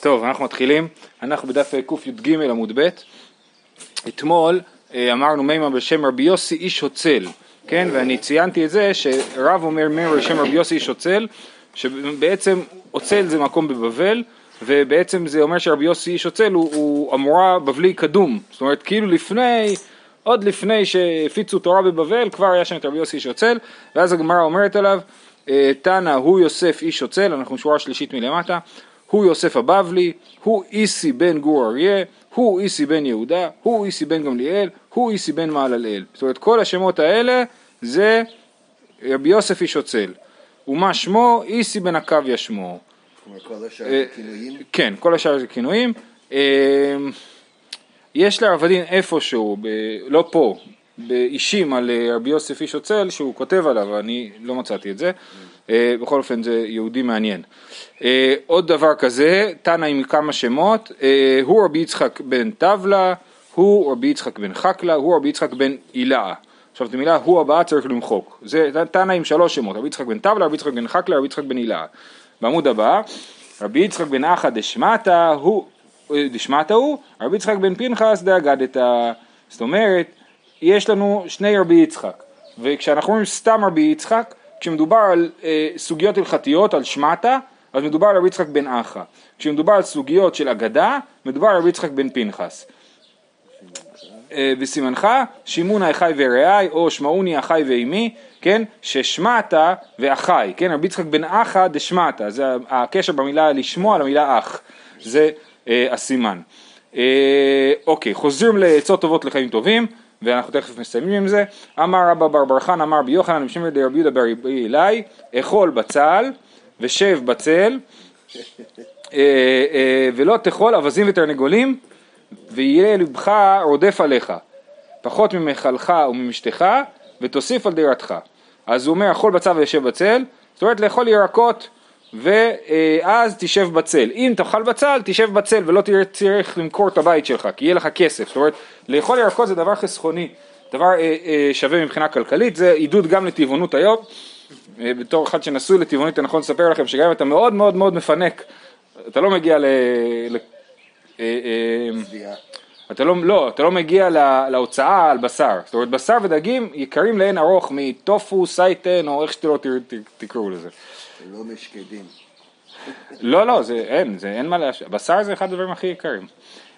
טוב, אנחנו מתחילים. אנחנו בדף קי"ג עמוד ב'. אתמול אה, אמרנו מימה בשם רבי יוסי איש הוצל, כן? ואני ציינתי את זה שרב אומר מימה בשם רבי יוסי איש הוצל, שבעצם הוצל זה מקום בבבל, ובעצם זה אומר שרבי יוסי איש הוצל הוא, הוא אמורה בבלי קדום. זאת אומרת, כאילו לפני... עוד לפני שהפיצו תורה בבבל, כבר היה שם את רבי יוסי איש הוצל, ואז הגמרא אומרת עליו, אה, תנא הוא יוסף איש הוצל, אנחנו שורה שלישית מלמטה, הוא יוסף הבבלי, הוא איסי בן גור אריה, הוא איסי בן יהודה, הוא איסי בן גמליאל, הוא איסי בן מעללאל. זאת אומרת כל השמות האלה זה רבי יוסף איש אוצל. ומה שמו? איסי בן עקביה שמו. כל השאר זה כינויים? כן, כל השאר זה כינויים. אה, יש לרב הדין איפשהו, לא פה, באישים על אה, רבי יוסף איש אוצל שהוא כותב עליו, אני לא מצאתי את זה. אה, בכל אופן זה יהודי מעניין. אה, עוד דבר כזה, תנא עם כמה שמות, הוא רבי יצחק בן טבלה, הוא רבי יצחק בן חקלה, הוא רבי יצחק בן אילאה. עכשיו את המילה הוא הבאה צריך למחוק. זה תנא עם שלוש שמות, רבי יצחק בן טבלה, רבי יצחק בן חקלה, רבי יצחק בן אילאה. בעמוד הבא, רבי יצחק בן אחא דשמטה הוא, דשמטה הוא, רבי יצחק בן פנחס דאגדתא. זאת אומרת, יש לנו שני רבי יצחק, וכשאנחנו אומרים סתם רבי יצחק, כשמדובר על אה, סוגיות הלכתיות, על שמטה, אז מדובר על רבי יצחק בן אחא. כשמדובר על סוגיות של אגדה, מדובר על רבי יצחק בן פנחס. אה, וסימנך, שימונה אחי ורעי, או שמעוני אחי ואימי, כן, ששמטה ואחי, כן, רבי יצחק בן אחא דשמטה, זה הקשר במילה לשמוע למילה אח, זה אה, הסימן. אה, אוקיי, חוזרים לעצות טובות לחיים טובים. ואנחנו תכף מסיימים עם זה. אמר רבא בר בר חן אמר בי יוחנן בשם דרבי יהודה ברבי אלי, אכול בצל ושב בצל אה, אה, ולא תאכול אווזים ותרנגולים ויהיה לבך רודף עליך. פחות ממכלך וממשתך ותוסיף על דירתך. אז הוא אומר אכול בצל וישב בצל. זאת אומרת לאכול ירקות ואז תשב בצל. אם תאכל בצל, תשב בצל ולא צריך למכור את הבית שלך, כי יהיה לך כסף. זאת אומרת, לאכול ירקות זה דבר חסכוני, דבר אה, אה, שווה מבחינה כלכלית, זה עידוד גם לטבעונות היום. אה, בתור אחד שנשוי לטבעונית, אני יכול לספר לכם שגם אם אתה מאוד מאוד מאוד מפנק, אתה לא מגיע ל... ל אה, אה, אתה לא, לא, אתה לא מגיע לה, להוצאה על בשר, זאת אומרת בשר ודגים יקרים לאין ארוך מטופו, סייטן או איך שלא תקראו לזה. לא משקדים. לא, לא, זה אין, זה אין מה להשאיר, בשר זה אחד הדברים הכי יקרים.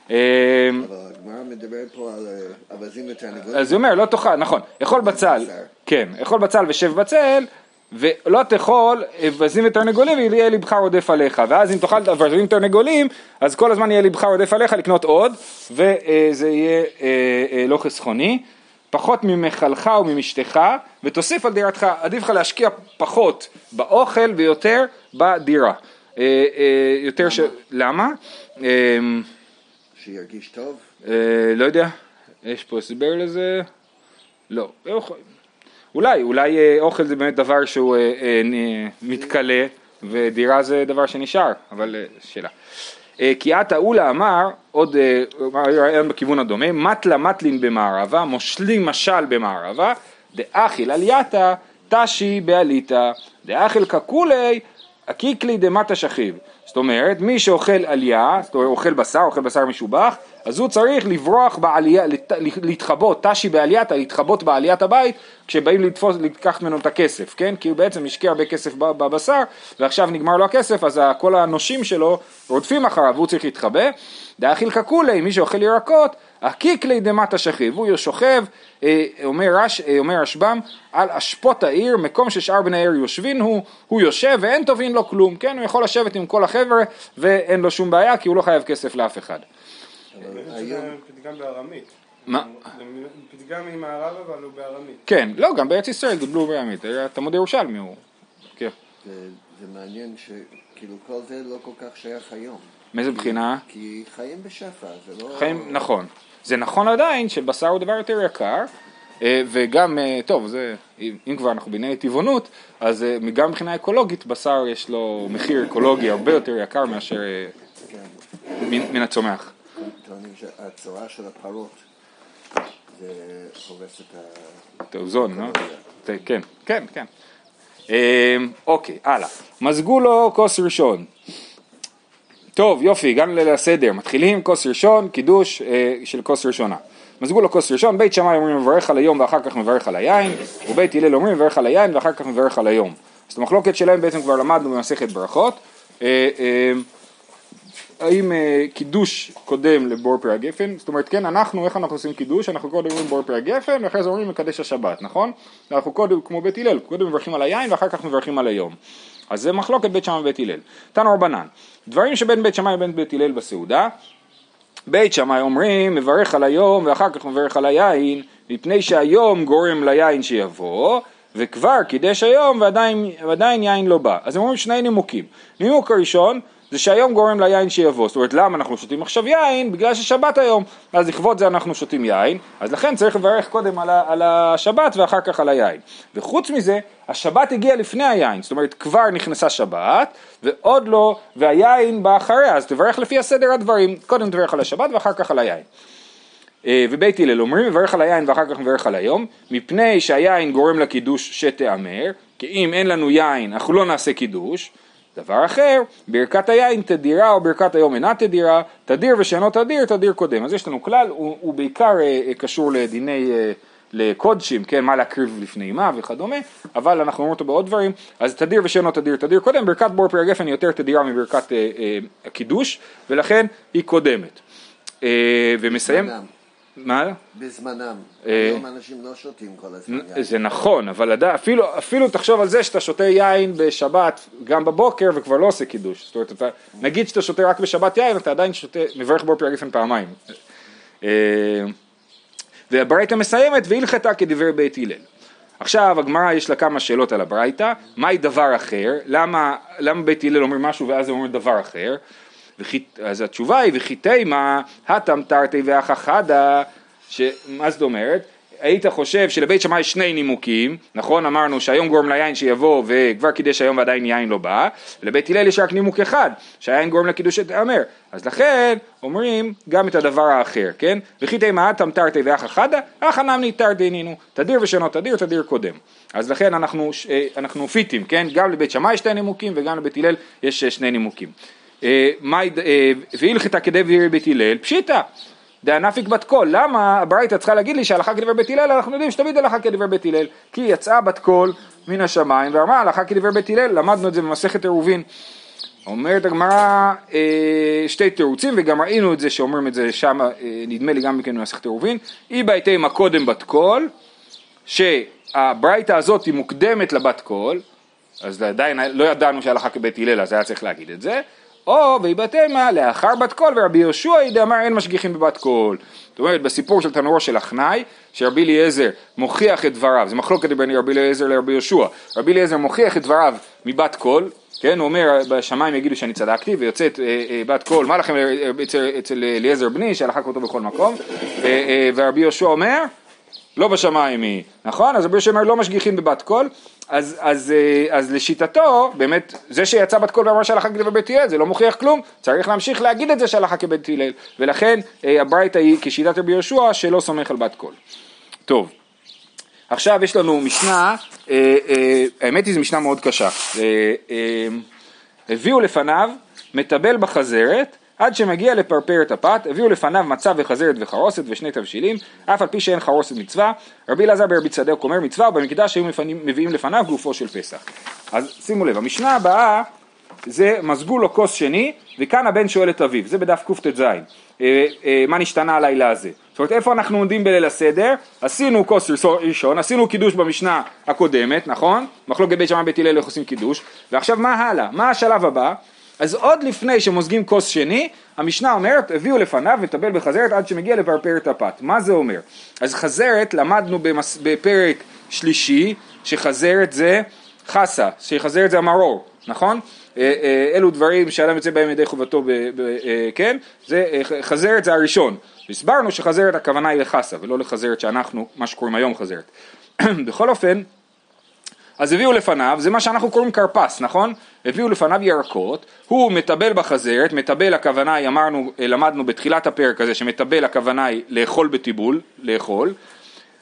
אבל הגמרא מדברת פה על אה, אווזים ותרנגולים. אז היא אומרת, לא תאכל, נכון, אכול בצל, כן, אכול בצל ושב בצל, ולא תאכול אווזים ותרנגולים ויהיה ליבך רודף עליך, ואז אם תאכל אווזים ותרנגולים, אז כל הזמן יהיה ליבך רודף עליך לקנות עוד, וזה יהיה אה, אה, לא חסכוני. פחות ממכלך וממשתך, ותוסיף על דירתך, עדיף לך להשקיע פחות באוכל ויותר בדירה. אה, אה, יותר ש... למה? אה, שירגיש טוב? לא יודע, יש פה הסבר לזה? לא. אולי, אולי אוכל זה באמת דבר שהוא מתכלה, ודירה זה דבר שנשאר, אבל שאלה. אה, כי עתה אולה אמר, עוד אה, רעיון בכיוון הדומה, מטלה מטלין במערבה, מושלים משל במערבה, דאכיל עלייתא תשי בעליתא, דאכיל קקולי הקיקלי דמטה שכיב. זאת אומרת, מי שאוכל עלייה, זאת אומרת, אוכל בשר, אוכל בשר משובח, אז הוא צריך לברוח בעלייה, להתחבות, תשי בעלייתא, להתחבות בעליית הבית, כשבאים לתפוס, לקחת ממנו את הכסף, כן? כי הוא בעצם השקיע הרבה כסף בבשר, ועכשיו נגמר לו הכסף, אז כל הנושים שלו רודפים אחריו, והוא צריך להתחבא. דאכיל קקולי, מי שאוכל ירקות, הקיקלי דמטה שכיב, הוא שוכב, אה, אומר, רש, אה, אומר רשב"ם, על אשפות העיר, מקום ששאר בני העיר יושבין הוא, הוא יושב ואין טובין לו כלום, כן, הוא יכול לשבת עם כל החבר'ה ואין לו שום בעיה כי הוא לא חייב כסף לאף אחד. זה פתגם בארמית. מה? פתגם ממערב אבל הוא בארמית. כן, לא, גם בארץ ישראל דיבלו בארמית, תלמוד ירושלמי הוא. כן. זה מעניין שכאילו כל זה לא כל כך שייך היום. מאיזה בחינה? כי חיים בשפע, זה לא... חיים, נכון. זה נכון עדיין שבשר הוא דבר יותר יקר, אה, וגם, אה, טוב, זה, אם כבר אנחנו בענייני טבעונות, אז אה, גם מבחינה אקולוגית בשר יש לו מחיר אקולוגי הרבה יותר יקר מאשר. מן הצומח. טוענים שהצורה של הפרות זה הורס את האוזון, לא? כן, כן, כן. אוקיי, הלאה. מזגו לו כוס ראשון. טוב, יופי, הגענו לליל הסדר. מתחילים כוס ראשון, קידוש אה, של כוס ראשונה. מזגו לו כוס ראשון, בית שמאי אומרים מברך על היום ואחר כך מברך על היין, ובית הלל אומרים מברך על היין ואחר כך מברך על היום. אז את המחלוקת שלהם בעצם כבר למדנו במסכת ברכות. אה, אה, האם אה, קידוש קודם לבור פרי הגפן? זאת אומרת, כן, אנחנו, איך אנחנו עושים קידוש? אנחנו קודם אומרים בור פרי הגפן, ואחרי זה אומרים מקדש השבת, נכון? אנחנו קודם, כמו בית הלל, קודם מברכים על היין ואחר כך מברכים על היום. אז זה מחלוקת בית שמאי ובית הלל. תנו רבנן, דברים שבין בית שמאי ובין בית הלל בסעודה, בית שמאי אומרים מברך על היום ואחר כך מברך על היין, מפני שהיום גורם ליין שיבוא, וכבר קידש היום ועדיין, ועדיין יין לא בא. אז הם אומרים שני נימוקים. נימוק הראשון זה שהיום גורם ליין שיבוא. זאת אומרת, למה אנחנו שותים עכשיו יין? בגלל ששבת היום. אז לכבוד זה אנחנו שותים יין, אז לכן צריך לברך קודם על, ה, על השבת ואחר כך על היין. וחוץ מזה, השבת הגיעה לפני היין, זאת אומרת כבר נכנסה שבת, ועוד לא, והיין בא אחריה, אז תברך לפי הסדר הדברים, קודם תברך על השבת ואחר כך על היין. אה, ובית הלל אומרים מברך על היין ואחר כך מברך על היום מפני שהיין גורם לקידוש שתיאמר כי אם אין לנו יין אנחנו לא נעשה קידוש דבר אחר, ברכת היין תדירה או ברכת היום אינה תדירה, תדיר ושאינו תדיר, תדיר קודם. אז יש לנו כלל, הוא, הוא בעיקר אה, אה, קשור לדיני, אה, לקודשים, כן, מה להקריב לפני מה וכדומה, אבל אנחנו אומרים אותו בעוד דברים, אז תדיר ושאינו תדיר, תדיר קודם, ברכת בור פרי הגפן היא יותר תדירה מברכת אה, אה, הקידוש, ולכן היא קודמת. אה, ומסיים... מה? בזמנם. אה, היום אנשים לא שותים כל הזמן. יין. זה נכון, אבל עדיין, אפילו, אפילו תחשוב על זה שאתה שותה יין בשבת, גם בבוקר, וכבר לא עושה קידוש. זאת אומרת, אתה, נגיד שאתה שותה רק בשבת יין, אתה עדיין שותה, מברך בור פרי הגפן פעמיים. אה, והברייתא מסיימת, והלכתה כדברי בית הלל. עכשיו הגמרא יש לה כמה שאלות על הברייתא, מהי דבר אחר, למה, למה בית הלל אומר משהו ואז הם אומרים דבר אחר, אז התשובה היא וכי תימא הטם תרתי ואחא חדא, מה זאת אומרת? היית חושב שלבית שמאי שני נימוקים, נכון? אמרנו שהיום גורם ליין שיבוא וכבר קידש היום ועדיין יין לא בא, לבית הלל יש רק נימוק אחד, שהיין גורם לקידוש שתאמר. אז לכן אומרים גם את הדבר האחר, כן? וכי תימא הטם תרתי ואחא חדא, אחא נמני תרתי נינו, תדיר ושאינו תדיר, תדיר קודם. אז לכן אנחנו, אה, אנחנו פיטים, כן? גם לבית שמאי שני נימוקים וגם לבית הלל יש אה, שני נימוקים. אה, אה, והלכתה כדברי בית הלל, פשיטא. דענפיק בת קול, למה הברייתא צריכה להגיד לי שהלכה כדברי בית הלל, אנחנו יודעים שתמיד הלכה כדברי בית הלל, כי יצאה בת קול מן השמיים ואמרה הלכה כדברי בית הלל, למדנו את זה במסכת עירובין. אומרת הגמרא אה, שתי תירוצים וגם ראינו את זה שאומרים את זה שם, נדמה לי גם כן במסכת עירובין, אי בעית אימא קודם בת קול, שהברייתא הזאת היא מוקדמת לבת קול, אז עדיין לא ידענו שהלכה כבית הלל אז היה צריך להגיד את זה, ואי בעית אימא לאחר בת קול ורבי יהושע דאמר אין משגיחים בבת קול. זאת אומרת בסיפור של תנורו של עכנאי שרבי אליעזר מוכיח את דבריו, זה מחלוקת בין רבי אליעזר לרבי יהושע, רבי אליעזר מוכיח את דבריו מבת קול, כן, הוא אומר בשמיים יגידו שאני צדקתי ויוצאת אה, אה, בת קול, מה לכם אה, אצל, אצל אליעזר בני? שהלכה כמותו בכל מקום, אה, אה, ורבי יהושע אומר לא בשמיים היא, נכון? אז רבי יהושע אומר לא משגיחים בבת קול, אז, אז, אה, אז לשיטתו, באמת, זה שיצא בת קול ואמר שהלכה כדברי בית הלל, זה לא מוכיח כלום, צריך להמשיך להגיד את זה שהלכה כבית הלל, ולכן אה, הברייתא היא כשיטת רבי יהושע שלא סומך על בת קול. טוב, עכשיו יש לנו משנה, אה, אה, האמת היא זו משנה מאוד קשה, אה, אה, הביאו לפניו מטבל בחזרת עד שמגיע לפרפר את הפת, הביאו לפניו מצה וחזרת וחרוסת ושני תבשילים, אף על פי שאין חרוסת מצווה, רבי אלעזר ברבי צדק אומר מצווה ובמקדש היו מביאים לפניו גופו של פסח. אז שימו לב, המשנה הבאה זה מזגו לו כוס שני, וכאן הבן שואל את אביו, זה בדף קט"ז, אה, אה, מה נשתנה הלילה הזה. זאת אומרת, איפה אנחנו עומדים בליל הסדר? עשינו כוס ראשון, עשינו קידוש במשנה הקודמת, נכון? מחלוקת בית שמאי בית הלל איך עושים קידוש, ועכשיו מה הלאה? מה השלב הבא? אז עוד לפני שמוזגים כוס שני, המשנה אומרת, הביאו לפניו וטבל בחזרת עד שמגיע לפרפר את הפת. מה זה אומר? אז חזרת, למדנו במס... בפרק שלישי, שחזרת זה חסה, שחזרת זה המרור, נכון? אה, אה, אלו דברים שאדם יוצא בהם ידי חובתו, ב, ב, אה, כן? זה, חזרת זה הראשון. הסברנו שחזרת הכוונה היא לחסה ולא לחזרת שאנחנו, מה שקוראים היום חזרת. בכל אופן, אז הביאו לפניו, זה מה שאנחנו קוראים כרפס, נכון? הביאו לפניו ירקות, הוא מטבל בחזרת, מטבל הכוונה היא, אמרנו, למדנו בתחילת הפרק הזה, שמטבל הכוונה היא לאכול בטיבול, לאכול,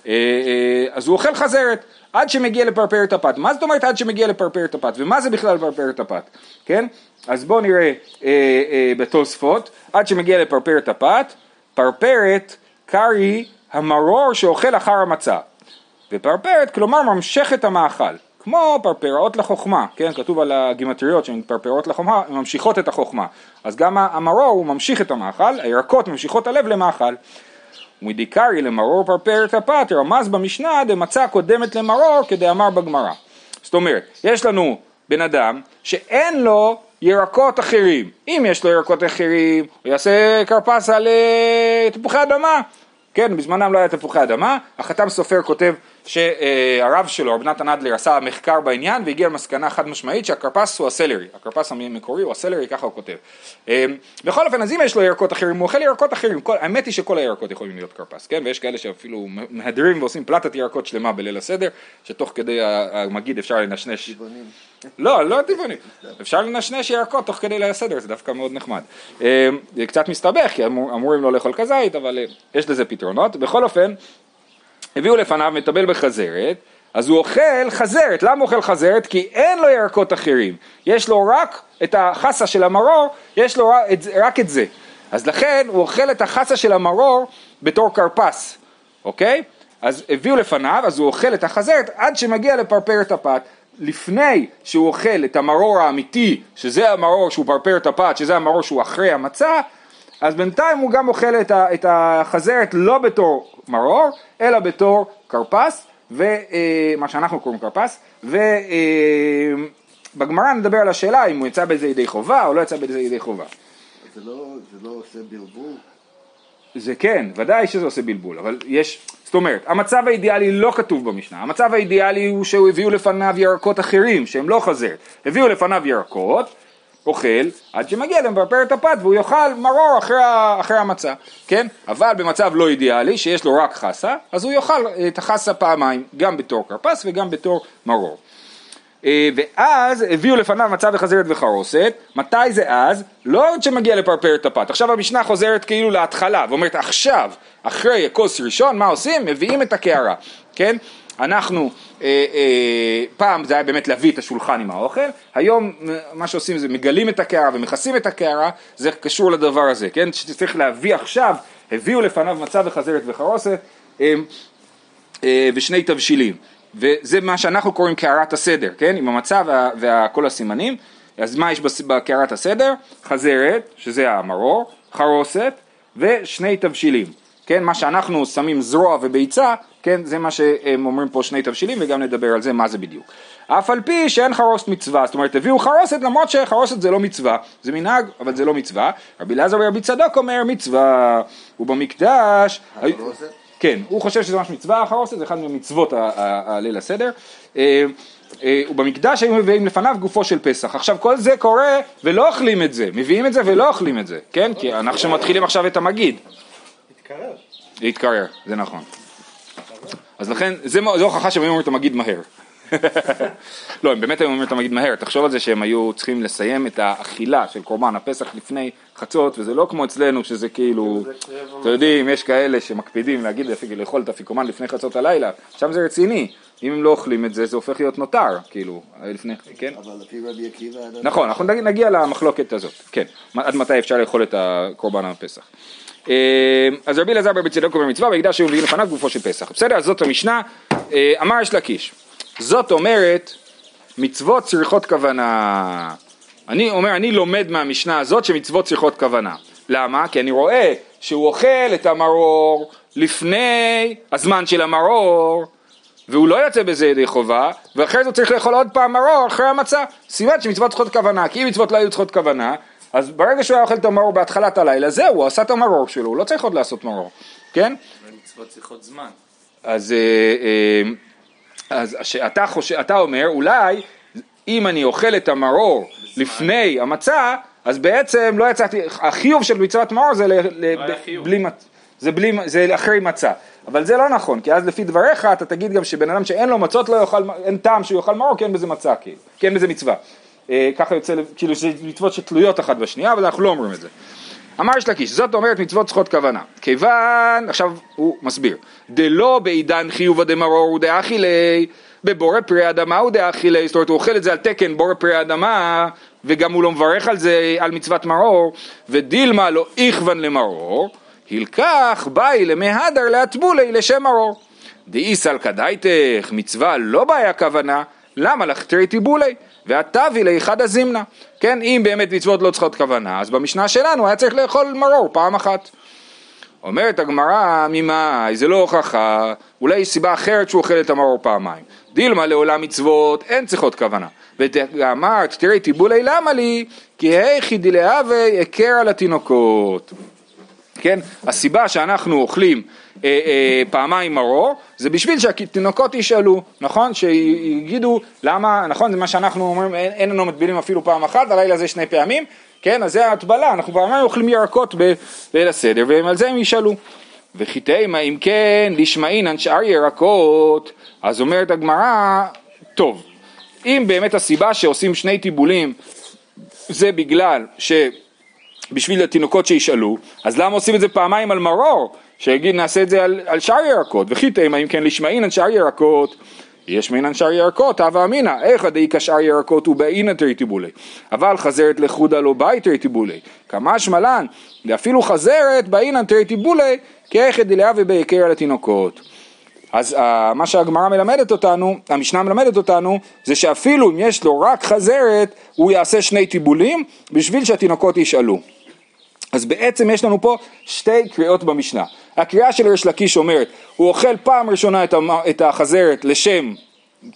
אה, אה, אז הוא אוכל חזרת, עד שמגיע לפרפר את הפת. מה זאת אומרת עד שמגיע לפרפר את הפת? ומה זה בכלל לפרפר את הפת? כן? אז בואו נראה אה, אה, בתוספות, עד שמגיע לפרפרת הפת, פרפרת קרי המרור שאוכל אחר המצה, ופרפרת כלומר ממשך את המאכל, כמו פרפראות לחוכמה, כן, כתוב על הגימטריות שהן פרפראות לחוכמה, הן ממשיכות את החוכמה, אז גם המרור הוא ממשיך את המאכל, הירקות ממשיכות הלב למאכל. ומדיקרי למרור פרפרת הפת רמז במשנה דמצה קודמת למרור כדאמר בגמרא. זאת אומרת, יש לנו בן אדם שאין לו ירקות אחרים. אם יש לו ירקות אחרים, הוא יעשה כרפס על אה, תפוחי אדמה. כן, בזמנם לא היה תפוחי אדמה, החתם סופר כותב שהרב שלו, רב נתן אדלר, עשה מחקר בעניין והגיע למסקנה חד משמעית שהכרפס הוא הסלרי, הכרפס המקורי הוא הסלרי, ככה הוא כותב. אה, בכל אופן, אז אם יש לו ירקות אחרים, הוא אוכל ירקות אחרים, כל, האמת היא שכל הירקות יכולים להיות כרפס, כן, ויש כאלה שאפילו מהדרים ועושים פלטת ירקות שלמה בליל הסדר, שתוך כדי המגיד אפשר לנשנש. טבעונים. לא, לא טבעוני, אפשר לנשנש ירקות תוך כדי ליל הסדר, זה דווקא מאוד נחמד. אה, זה קצת מסתבך, כי אמור, אמורים לא לאכול כזית, אבל אה, יש לזה פתרונות. בכל אופן, הביאו לפניו מטבל בחזרת, אז הוא אוכל חזרת, למה הוא אוכל חזרת? כי אין לו ירקות אחרים, יש לו רק את החסה של המרור, יש לו רק את, זה, אז לכן הוא אוכל את החסה של המרור בתור כרפס, אוקיי? אז הביאו לפניו, אז הוא אוכל את החזרת עד שמגיע לפרפרת הפת, לפני שהוא אוכל את המרור האמיתי, שזה המרור שהוא פרפרת הפת, שזה המרור שהוא אחרי המצה, אז בינתיים הוא גם אוכל את, את החזרת לא בתור מרור, אלא בתור כרפס, ומה שאנחנו קוראים כרפס, ובגמרא נדבר על השאלה אם הוא יצא בזה ידי חובה או לא יצא בזה ידי חובה. זה לא, זה לא עושה בלבול? זה כן, ודאי שזה עושה בלבול, אבל יש, זאת אומרת, המצב האידיאלי לא כתוב במשנה, המצב האידיאלי הוא שהוא הביאו לפניו ירקות אחרים שהם לא חזרת, הביאו לפניו ירקות, אוכל, עד שמגיע למפרפרת הפת והוא יאכל מרור אחרי, אחרי המצה, כן? אבל במצב לא אידיאלי, שיש לו רק חסה, אז הוא יאכל את החסה פעמיים, גם בתור כרפס וגם בתור מרור. אה, ואז הביאו לפניו מצה וחזרת וחרוסת, מתי זה אז? לא עוד שמגיע לפרפרת הפת, עכשיו המשנה חוזרת כאילו להתחלה, ואומרת עכשיו, אחרי כוס ראשון, מה עושים? מביאים את הקערה, כן? אנחנו, אה, אה, פעם זה היה באמת להביא את השולחן עם האוכל, היום אה, מה שעושים זה מגלים את הקערה ומכסים את הקערה, זה קשור לדבר הזה, כן? שצריך להביא עכשיו, הביאו לפניו מצה וחזרת וחרוסת, אה, אה, ושני תבשילים. וזה מה שאנחנו קוראים קערת הסדר, כן? עם המצה וה, וכל הסימנים. אז מה יש בקערת הסדר? חזרת, שזה המרור, חרוסת ושני תבשילים. כן? מה שאנחנו שמים זרוע וביצה, כן? זה מה שהם אומרים פה שני תבשילים וגם נדבר על זה מה זה בדיוק. אף על פי שאין חרוסת מצווה, זאת אומרת הביאו חרוסת למרות שחרוסת זה לא מצווה, זה מנהג אבל זה לא מצווה. רבי אלעזר ורבי צדוק אומר מצווה, ובמקדש... החרוסת? כן, הוא חושב שזה ממש מצווה החרוסת, זה אחד ממצוות הליל הסדר. אה, אה, ובמקדש היו מביאים לפניו גופו של פסח. עכשיו כל זה קורה ולא אוכלים את זה, מביאים את זה ולא אוכלים את זה, כן? כי אנחנו מתחילים עכשיו את המגיד. התקרב. להתקרר, זה נכון. אז לכן, זה זו הוכחה שהם היו אומרים את המגיד מהר. לא, הם באמת היו אומרים את המגיד מהר, תחשוב על זה שהם היו צריכים לסיים את האכילה של קורבן הפסח לפני חצות, וזה לא כמו אצלנו שזה כאילו, אתם יודעים, יש כאלה שמקפידים להגיד לאכול את אפיקומן לפני חצות הלילה, שם זה רציני, אם הם לא אוכלים את זה, זה הופך להיות נותר, כאילו, לפני, כן? אבל לפי רבי עקיבא... נכון, אנחנו נגיע- למחלוקת הזאת, כן, עד מתי אפשר לאכול את הקורבן הפסח. אה, אז רבי אלעזר ברבי צדוק אומר מצווה, ויקדש היו מביאים לפניו גופו של פסח. בסדר, אז זאת המשנה, אה, אמר יש לקיש. זאת אומרת, מצוות צריכות כוונה. אני אומר, אני לומד מהמשנה הזאת שמצוות צריכות כוונה. למה? כי אני רואה שהוא אוכל את המרור לפני הזמן של המרור, והוא לא יוצא בזה ידי חובה, ואחרי זה צריך לאכול עוד פעם מרור אחרי המצה. סימן שמצוות צריכות כוונה, כי אם מצוות לא היו צריכות כוונה, אז ברגע שהוא היה אוכל את המרור בהתחלת הלילה, זהו, הוא עשה את המרור שלו, הוא לא צריך עוד לעשות מרור, כן? מצוות צריכות זמן. אז, אה, אה, אז שאתה חושב, אתה אומר, אולי אם אני אוכל את המרור לפני המצה, אז בעצם לא יצאתי, החיוב של מצוות מרור זה, ל, ל, היה ב-. בלי, זה, בלי, זה אחרי מצה, אבל זה לא נכון, כי אז לפי דבריך אתה תגיד גם שבן אדם שאין לו מצות לא יאכל, אין טעם שהוא יאכל מרור כי אין בזה מצה, כי אין בזה מצווה. אה, ככה יוצא, כאילו שזה מצוות שתלויות אחת בשנייה, אבל אנחנו לא אומרים את זה. אמר יש לקיש, זאת אומרת מצוות צריכות כוונה. כיוון, עכשיו הוא מסביר, דלא בעידן חיובא דמרור הוא דאכילי, בבורא פרי אדמה הוא דאכילי, זאת אומרת הוא אוכל את זה על תקן בורא פרי אדמה, וגם הוא לא מברך על זה, על מצוות מרור, ודילמה לא איכוון למרור, הלקח באי למי הדר להטבולי לשם מרור. דאיסל כדאיתך מצווה לא בעיה כוונה, למה לך תראי טיבולי? והתבי לאחד הזימנה. כן, אם באמת מצוות לא צריכות כוונה, אז במשנה שלנו היה צריך לאכול מרור פעם אחת. אומרת הגמרא, ממאי, זה לא הוכחה, אולי יש סיבה אחרת שהוא אוכל את המרור פעמיים. דילמה לעולם מצוות, אין צריכות כוונה. ואמרת, תראי טיבולי למה לי? כי היכי דלהווה היכר על התינוקות. כן, הסיבה שאנחנו אוכלים אה, אה, פעמיים מרור זה בשביל שהתינוקות ישאלו, נכון? שיגידו למה, נכון? זה מה שאנחנו אומרים, אין, אין לנו מטבילים אפילו פעם אחת, הלילה זה שני פעמים, כן? אז זה ההטבלה, אנחנו פעמיים אוכלים ירקות בליל הסדר ועל זה הם ישאלו. וכי תימא אם כן לשמעינן שאר ירקות, אז אומרת הגמרא, טוב, אם באמת הסיבה שעושים שני טיבולים זה בגלל ש... בשביל התינוקות שישאלו, אז למה עושים את זה פעמיים על מרור? שיגיד נעשה את זה על, על שאר ירקות, וכי תימא אם כן לשמעינן שאר ירקות, יש מעינן שאר ירקות, הווה אמינא, איכא דאיכא שאר ירקות ובאינא תרי טיבולי, אבל חזרת לחודה לא באי תרי טיבולי, כמשמע לן, ואפילו חזרת באינן תרי טיבולי, כאיכא דלהווה בהיכר על התינוקות. אז uh, מה שהגמרא מלמדת אותנו, המשנה מלמדת אותנו, זה שאפילו אם יש לו רק חזרת, הוא יעשה שני טיבולים בשביל שהתינוקות ישאלו. אז בעצם יש לנו פה שתי קריאות במשנה. הקריאה של ריש לקיש אומרת, הוא אוכל פעם ראשונה את החזרת לשם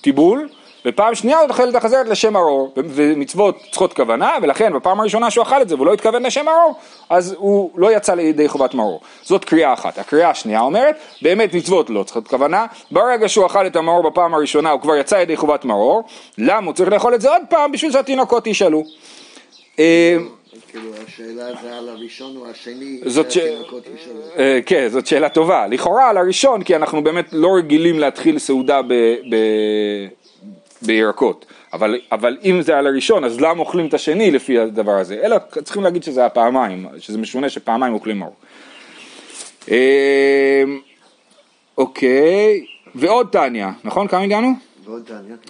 טיבול, ופעם שנייה הוא אוכל את החזרת לשם ארור, ומצוות צריכות כוונה, ולכן בפעם הראשונה שהוא אכל את זה והוא לא התכוון לשם ארור, אז הוא לא יצא לידי חובת מרור. זאת קריאה אחת. הקריאה השנייה אומרת, באמת מצוות לא צריכות כוונה, ברגע שהוא אכל את המרור בפעם הראשונה הוא כבר יצא לידי חובת מרור, למה הוא צריך לאכול את זה עוד פעם? בשביל שהתינוקות ישאלו. כאילו השאלה זה על הראשון או השני, זאת ש... אה, כן, זאת שאלה טובה. לכאורה על הראשון, כי אנחנו באמת לא רגילים להתחיל סעודה ב... ב... בירקות. אבל, אבל אם זה על הראשון, אז למה אוכלים את השני לפי הדבר הזה? אלא צריכים להגיד שזה הפעמיים, שזה משונה שפעמיים אוכלים מרור. אה, אוקיי, ועוד טניה, נכון? כמה הגענו?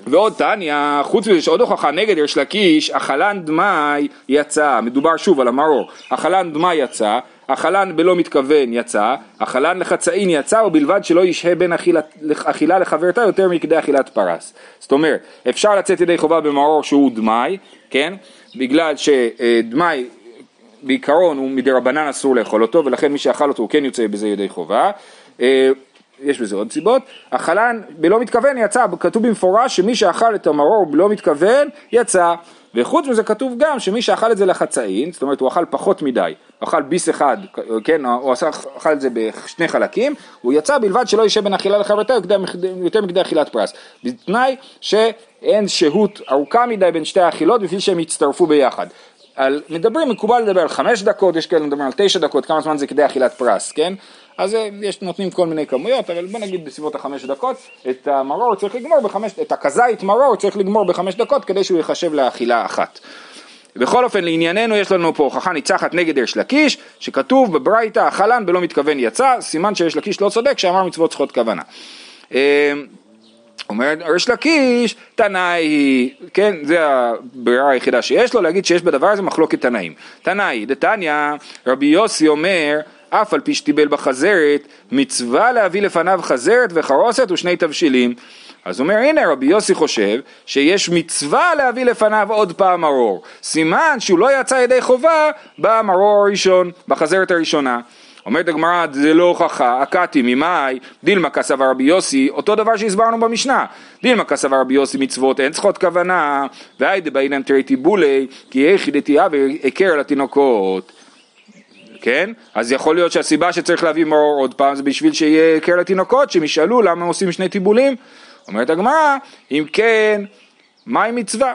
ועוד תניא. כן. חוץ מזה שעוד הוכחה נגד יש לקיש, אכלן דמאי יצא, מדובר שוב על המרור, אכלן דמאי יצא, אכלן בלא מתכוון יצא, אכלן לחצאין יצא, ובלבד שלא ישהה בין אכילה, אכילה לחברתה יותר מכדי אכילת פרס. זאת אומרת, אפשר לצאת ידי חובה במרור שהוא דמאי, כן? בגלל שדמאי בעיקרון הוא מדרבנן אסור לאכול אותו, ולכן מי שאכל אותו הוא כן יוצא בזה ידי חובה. יש בזה עוד סיבות, החלן בלא מתכוון יצא, כתוב במפורש שמי שאכל את המרור בלא מתכוון יצא, וחוץ מזה כתוב גם שמי שאכל את זה לחצאין, זאת אומרת הוא אכל פחות מדי, אכל ביס אחד, כן, הוא אכל את זה בשני חלקים, הוא יצא בלבד שלא יישב בין אכילה לחברתה יותר מכדי אכילת פרס, בתנאי שאין שהות ארוכה מדי בין שתי האכילות בשביל שהם יצטרפו ביחד. על, מדברים, מקובל לדבר על חמש דקות, יש כאלה מדברים על תשע דקות, כמה זמן זה כדי אכילת פרס, כן? אז אה, יש, נותנים כל מיני כמויות, אבל בוא נגיד בסביבות החמש דקות, את המרור צריך לגמור בחמש, את הכזית מרור צריך לגמור בחמש דקות כדי שהוא ייחשב לאכילה אחת. בכל אופן לענייננו יש לנו פה הוכחה ניצחת נגד ארש לקיש שכתוב בברייתא החלן בלא מתכוון יצא סימן שארש לקיש לא צודק שאמר מצוות צריכות כוונה. אה, אומר ארש לקיש תנאי כן זה הברירה היחידה שיש לו להגיד שיש בדבר הזה מחלוקת תנאים. תנאי דתניא רבי יוסי אומר אף על פי שטיבל בחזרת, מצווה להביא לפניו חזרת וחרוסת ושני תבשילים. אז הוא אומר, הנה רבי יוסי חושב שיש מצווה להביא לפניו עוד פעם מרור. סימן שהוא לא יצא ידי חובה במרור הראשון, בחזרת הראשונה. אומרת הגמרא, זה לא הוכחה, אקתי ממאי, דילמה כסבר רבי יוסי, אותו דבר שהסברנו במשנה. דילמה כסבר רבי יוסי מצוות אין צריכות כוונה, והיידה באינן תראי טיבולי, כי איך דתייה והיכר לתינוקות. כן? אז יכול להיות שהסיבה שצריך להביא מאור עוד פעם זה בשביל שיהיה קר לתינוקות, שהם ישאלו למה עושים שני טיבולים. אומרת הגמרא, אם כן, מהי מצווה?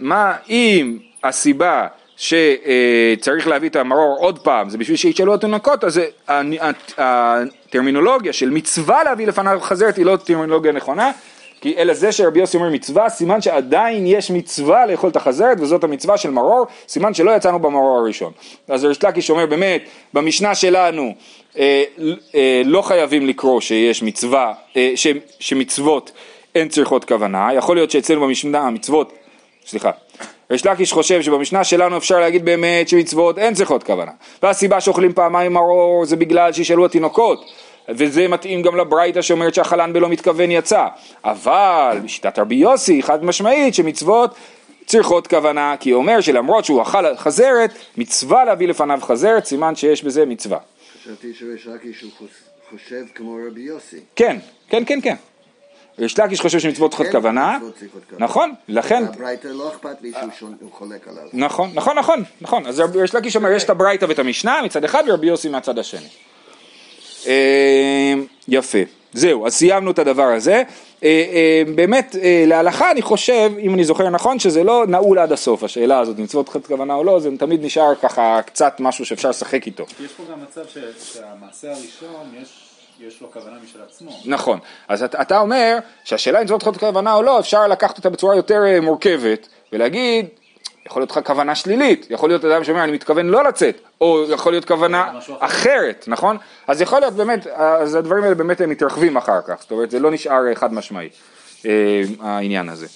מה אם הסיבה שצריך להביא את המרור עוד פעם, זה בשביל שישאלו התינוקות, אז הטרמינולוגיה של מצווה להביא לפניו חזרת היא לא טרמינולוגיה נכונה, כי אלא זה שרבי יוסי אומר מצווה, סימן שעדיין יש מצווה לאכול את החזרת וזאת המצווה של מרור, סימן שלא יצאנו במרור הראשון. אז ריש לקיש אומר באמת, במשנה שלנו אה, אה, לא חייבים לקרוא שיש מצווה, אה, ש, שמצוות אין צריכות כוונה, יכול להיות שאצלנו במשנה המצוות, סליחה, ריש לקיש חושב שבמשנה שלנו אפשר להגיד באמת שמצוות אין צריכות כוונה. והסיבה שאוכלים פעמיים מרור זה בגלל שישאלו התינוקות. וזה מתאים גם לברייתא שאומרת שהחלן בלא מתכוון יצא. אבל בשיטת רבי יוסי חד משמעית שמצוות צריכות כוונה, כי הוא אומר שלמרות שהוא אכל חזרת, מצווה להביא לפניו חזרת, סימן שיש בזה מצווה. חשבתי לקיש הוא חוש- חושב כמו רבי יוסי. כן, כן, כן, כן. ריש לקיש חושב שמצוות צריכות כן, כוונה, צריכות כוונה. נכון, לכן, הברייתא לא אכפת לי שהוא חולק עליו. נכון, נכון, נכון, נכון, אז ריש לקיש אומר יש את הברייתא ואת המשנה מצד אחד ורבי יוסי מהצד השני. אה, יפה, זהו, אז סיימנו את הדבר הזה. אה, אה, באמת, להלכה אני חושב, אם אני זוכר נכון, שזה לא נעול עד הסוף, השאלה הזאת, מצוות צריכות כוונה או לא, זה תמיד נשאר ככה קצת משהו שאפשר לשחק איתו. יש פה גם מצב שהמעשה הראשון, יש, יש לו כוונה משל עצמו. נכון, אז אתה, אתה אומר שהשאלה אם זאת כוונה או לא, אפשר לקחת אותה בצורה יותר מורכבת ולהגיד, יכול להיות לך כוונה שלילית, יכול להיות אדם שאומר אני מתכוון לא לצאת, או יכול להיות כוונה. אחרת, נכון? אז יכול להיות באמת, אז הדברים האלה באמת הם מתרחבים אחר כך, זאת אומרת זה לא נשאר אה, חד משמעי, אה, העניין הזה.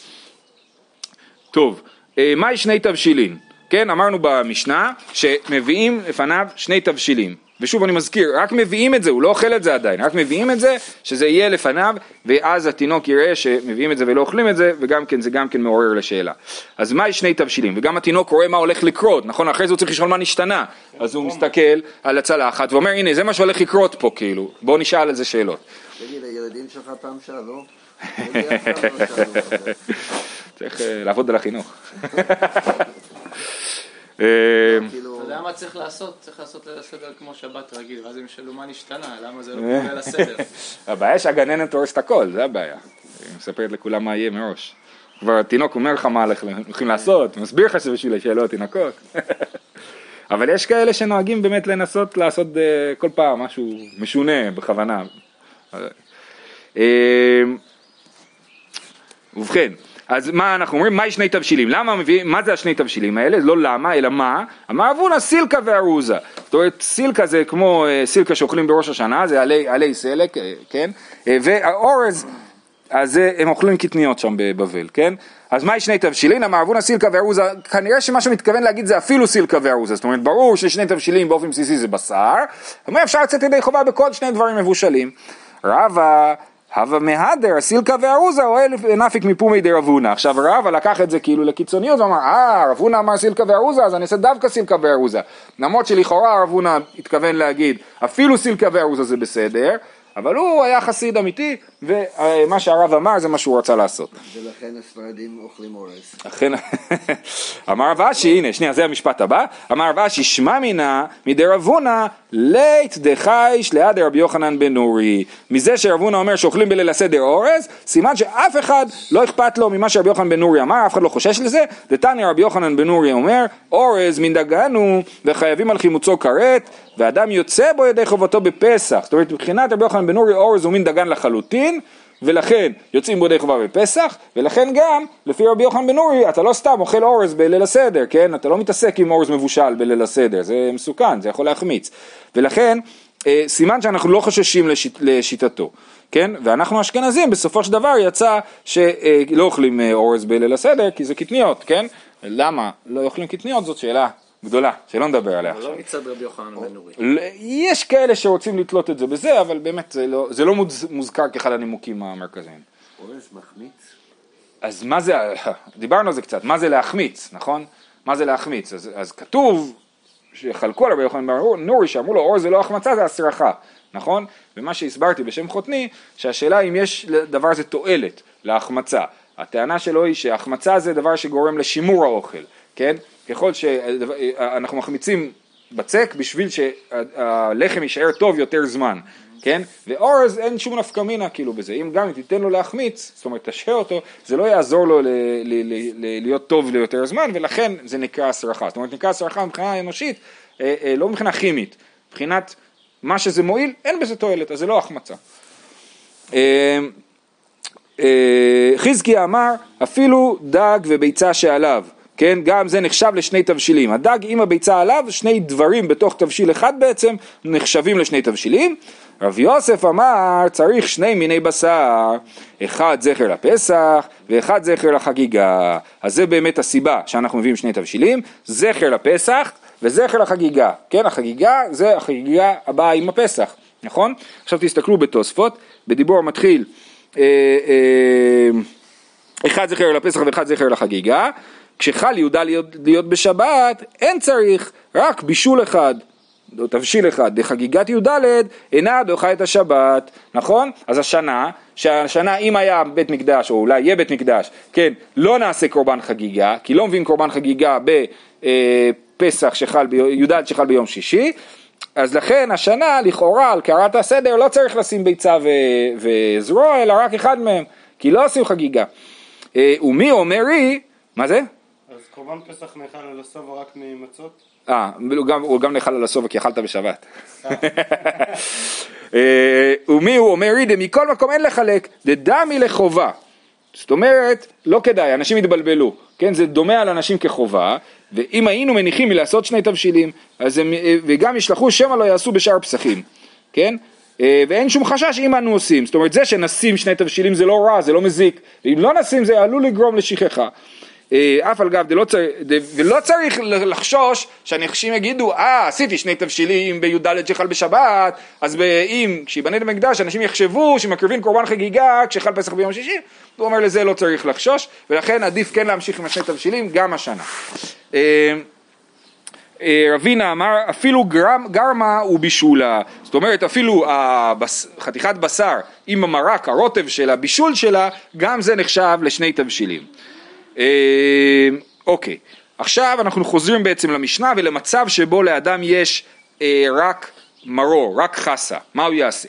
טוב, אה, מהי שני תבשילין? כן, אמרנו במשנה שמביאים לפניו שני תבשילים. ושוב אני מזכיר, רק מביאים את זה, הוא לא אוכל את זה עדיין, רק מביאים את זה, שזה יהיה לפניו, ואז התינוק יראה שמביאים את זה ולא אוכלים את זה, וגם כן זה גם כן מעורר לשאלה. אז מהי שני תבשילים? וגם התינוק רואה מה הולך לקרות, נכון? אחרי זה הוא צריך לשאול מה נשתנה. אז הוא מסתכל על הצלחת ואומר, הנה זה מה שהולך לקרות פה, כאילו, בוא נשאל על זה שאלות. תגיד, הילדים שלך פעם שאלו? צריך אה, לעבוד על החינוך. אה, כאילו, יודע מה צריך לעשות? צריך לעשות ליל הסדר כמו שבת רגיל, ואז הם ישאלו מה נשתנה, למה זה לא כמו ליל הסדר. הבעיה שהגננת הורסת הכל, זה הבעיה. היא מספרת לכולם מה יהיה מראש. כבר התינוק אומר לך מה הולכים לעשות, מסביר לך שזה בשביל שיעלו התינוקות. אבל יש כאלה שנוהגים באמת לנסות לעשות אה, כל פעם משהו משונה בכוונה. אה, ובכן, אז מה אנחנו אומרים? מהי שני תבשילים? למה מביאים, מה זה השני תבשילים האלה? לא למה, אלא מה? אמר אבונה סילקה וארוזה. זאת אומרת, סילקה זה כמו אה, סילקה שאוכלים בראש השנה, זה עלי, עלי סלק, אה, כן? אה, והאורז, אז הם אוכלים קטניות שם בבבל, כן? אז מהי שני תבשילין? אמר אבונה סילקה וארוזה, כנראה שמה שהוא מתכוון להגיד זה אפילו סילקה וארוזה, זאת אומרת, ברור ששני תבשילים באופן בסיסי זה בשר, אומר אפשר לצאת ידי חובה בכל שני דברים מבושלים. רבא הווה מהדר, הסילקה והארוזה אוהל נפיק מפומי דרבונה. עכשיו רבא לקח את זה כאילו לקיצוניות ואמר, אה, רב אמר סילקה וארוזה, אז אני אעשה דווקא סילקה וארוזה. למרות שלכאורה רב התכוון להגיד, אפילו סילקה וארוזה זה בסדר, אבל הוא היה חסיד אמיתי, ומה שהרב אמר זה מה שהוא רצה לעשות. ולכן הספרדים אוכלים אורז. אכן, אמר רב אשי, הנה שנייה זה המשפט הבא, אמר רב אשי שמע מינא מדי רב הונא לית דחייש ליד רבי יוחנן בן נורי. מזה שרב הונא אומר שאוכלים בליל הסדר אורז, סימן שאף אחד לא אכפת לו ממה שרבי יוחנן בן נורי אמר, אף אחד לא חושש לזה, דתניא רבי יוחנן בן נורי אומר, אורז מן דגנו וחייבים על חימוצו כרת, ואדם יוצא בו ידי חובתו בפסח. זאת אומרת מבחינת רבי יוחנן בן נורי אורז הוא מין דגן לחלוטין, ולכן יוצאים בו ידי חובה בפסח, ולכן גם, לפי רבי יוחנן בן נורי, אתה לא סתם אוכל אורז בליל הסדר, כן? אתה לא מתעסק עם אורז מבושל בליל הסדר, זה מסוכן, זה יכול להחמיץ. ולכן, אה, סימן שאנחנו לא חוששים לשיט, לשיטתו, כן? ואנחנו אשכנזים, בסופו של דבר יצא שלא אוכלים אה, אורז בליל הסדר, כי זה קטניות, כן? למה לא אוכלים קטניות זאת שאלה גדולה, שלא נדבר עליה עכשיו. לא מצד רבי יוחנן בן נורי. יש כאלה שרוצים לתלות את זה בזה, אבל באמת זה לא, זה לא מוז, מוזכר כאחד הנימוקים המרכזיים. אורז מחמיץ? אז מה זה, דיברנו על זה קצת, מה זה להחמיץ, נכון? מה זה להחמיץ? אז, אז כתוב שחלקו על רבי יוחנן בן נורי שאמרו לו אור זה לא החמצה זה הסרחה, נכון? ומה שהסברתי בשם חותני, שהשאלה אם יש לדבר הזה תועלת להחמצה. הטענה שלו היא שהחמצה זה דבר שגורם לשימור האוכל, כן? ככל שאנחנו מחמיצים בצק בשביל שהלחם יישאר טוב יותר זמן, כן? ואורז אין שום נפקא מינה כאילו בזה, אם גם תיתן לו להחמיץ, זאת אומרת תשהה אותו, זה לא יעזור לו ל- ל- ל- ל- להיות טוב ליותר זמן ולכן זה נקרא הסרחה, זאת אומרת נקרא הסרחה מבחינה אנושית, אה, אה, לא מבחינה כימית, מבחינת מה שזה מועיל, אין בזה תועלת, אז זה לא החמצה. אה, אה, חזקיה אמר אפילו דג וביצה שעליו, כן, גם זה נחשב לשני תבשילים, הדג עם הביצה עליו, שני דברים בתוך תבשיל אחד בעצם נחשבים לשני תבשילים, רב יוסף אמר צריך שני מיני בשר, אחד זכר לפסח ואחד זכר לחגיגה. אז זה באמת הסיבה שאנחנו מביאים שני תבשילים, זכר לפסח וזכר לחגיגה. כן, החגיגה זה החגיגה הבאה עם הפסח, נכון? עכשיו תסתכלו בתוספות, בדיבור המתחיל אה, אה, אחד זכר לפסח ואחד זכר לחגיגה, כשחל יהודה להיות, להיות בשבת אין צריך, רק בישול אחד. או תבשיל אחד, דחגיגת י"ד אינה דוחה את השבת, נכון? אז השנה, שהשנה אם היה בית מקדש, או אולי יהיה בית מקדש, כן, לא נעשה קורבן חגיגה, כי לא מביאים קורבן חגיגה בפסח שחל, י"ד שחל ביום שישי, אז לכן השנה לכאורה על קערת הסדר לא צריך לשים ביצה ו- וזרוע, אלא רק אחד מהם, כי לא עושים חגיגה. אה, ומי אומרי, מה זה? קורבן פסח נאכל על הסובה רק ממצות? אה, הוא גם, נאכל על הסובה כי אכלת בשבת. אה, ומי הוא אומר רידה, מכל מקום אין לחלק, דדמי לחובה. זאת אומרת, לא כדאי, אנשים יתבלבלו, כן, זה דומה על אנשים כחובה, ואם היינו מניחים מלעשות שני תבשילים, אז הם, אה, וגם ישלחו שמא לא יעשו בשאר פסחים, כן? אה, ואין שום חשש אם אנו עושים, זאת אומרת זה שנשים שני תבשילים זה לא רע, זה לא מזיק, ואם לא נשים זה עלול לגרום לשכחה. אה, אף על גב דלא צריך, ולא צריך לחשוש שהנחשים יגידו, אה עשיתי שני תבשילים בי"ד שחל בשבת, אז אם כשיבנה את המקדש אנשים יחשבו שמקריבים קורבן חגיגה כשחל פסח ביום שישי, הוא אומר לזה לא צריך לחשוש, ולכן עדיף כן להמשיך עם השני תבשילים גם השנה. אה, אה, רבינה אמר אפילו גרם, גרמה ובישולה, זאת אומרת אפילו הבס, חתיכת בשר עם המרק, הרוטב של הבישול שלה, גם זה נחשב לשני תבשילים. אה, אוקיי, עכשיו אנחנו חוזרים בעצם למשנה ולמצב שבו לאדם יש אה, רק מרור, רק חסה, מה הוא יעשה?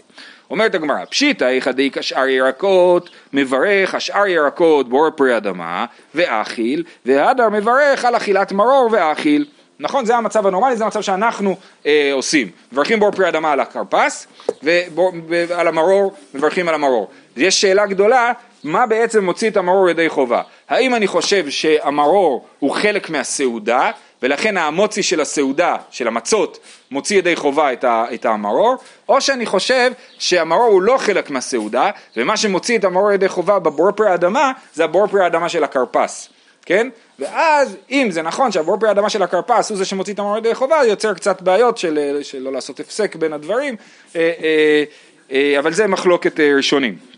אומרת הגמרא, פשיטא איכא דאיכא השאר ירקות, מברך השאר ירקות בור פרי אדמה, ואכיל, והדר מברך על אכילת מרור ואכיל. נכון? זה המצב הנורמלי, זה המצב שאנחנו אה, עושים. מברכים בור פרי אדמה על הכרפס, ועל המרור מברכים על המרור. יש שאלה גדולה, מה בעצם מוציא את המרור ידי חובה? האם אני חושב שהמרור הוא חלק מהסעודה, ולכן האמוצי של הסעודה, של המצות, מוציא ידי חובה את, ה, את המרור, או שאני חושב שהמרור הוא לא חלק מהסעודה, ומה שמוציא את המרור ידי חובה בבור פרי האדמה, זה הבור פרי האדמה של הכרפס. כן? ואז אם זה נכון שהבור פרי האדמה של הכרפס הוא זה שמוציא את המרור ידי חובה, יוצר קצת בעיות של, של לא לעשות הפסק בין הדברים, אה, אה, אה, אבל זה מחלוקת ראשונים.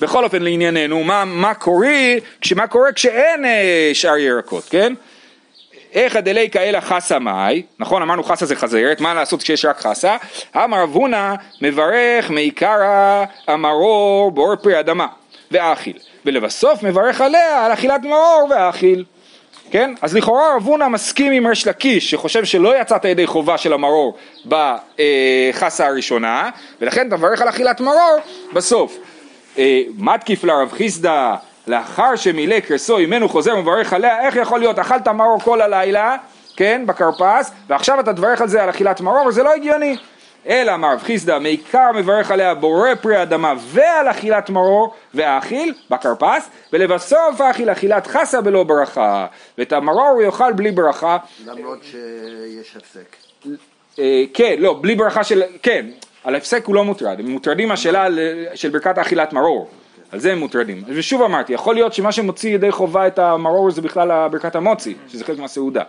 בכל אופן לענייננו, מה, מה קורה, מה קורה כשאין שאר ירקות, כן? איך הדלי כאלה חסה מאי, נכון אמרנו חסה זה חזרת, מה לעשות כשיש רק חסה? אמר רב הונא מברך מעיקרא המרור באור פרי אדמה ואכיל, ולבסוף מברך עליה על אכילת מרור ואכיל. כן? אז לכאורה רב הונא מסכים עם ריש לקיש שחושב שלא יצאת ידי חובה של המרור בחסה הראשונה ולכן אתה מברך על אכילת מרור בסוף. מתקיף לרב חיסדא לאחר שמילא קרסו ממנו חוזר ומברך עליה, איך יכול להיות, אכלת מרור כל הלילה, כן, בכרפס, ועכשיו אתה תברך על זה על אכילת מרור, זה לא הגיוני. אלא אמר רב חיסדא, מעיקר מברך עליה בורא פרי אדמה ועל אכילת מרור והאכיל בכרפס, ולבסוף האכיל אכילת חסה בלא ברכה, ואת המרור הוא יאכל בלי ברכה. למרות שיש הפסק. אה, כן, לא, בלי ברכה של, כן, על הפסק הוא לא מוטרד, הם מוטרדים מהשאלה של ברכת אכילת מרור. על זה הם מוטרדים. ושוב אמרתי, יכול להיות שמה שמוציא ידי חובה את המרור זה בכלל ברכת המוצי, שזה חלק מהסעודה.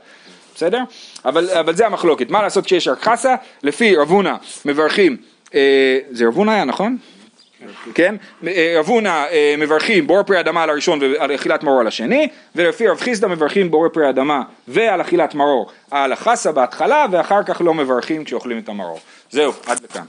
בסדר? אבל, אבל זה המחלוקת. מה לעשות כשיש רק חסה? לפי רב הונא מברכים, אה, זה רב הונא היה נכון? כן? רב הונא אה, מברכים בור פרי אדמה על הראשון ועל אכילת מרור על השני, ולפי רב חיסדא מברכים בור פרי אדמה ועל אכילת מרור על החסה בהתחלה, ואחר כך לא מברכים כשאוכלים את המרור. זהו, עד לכאן.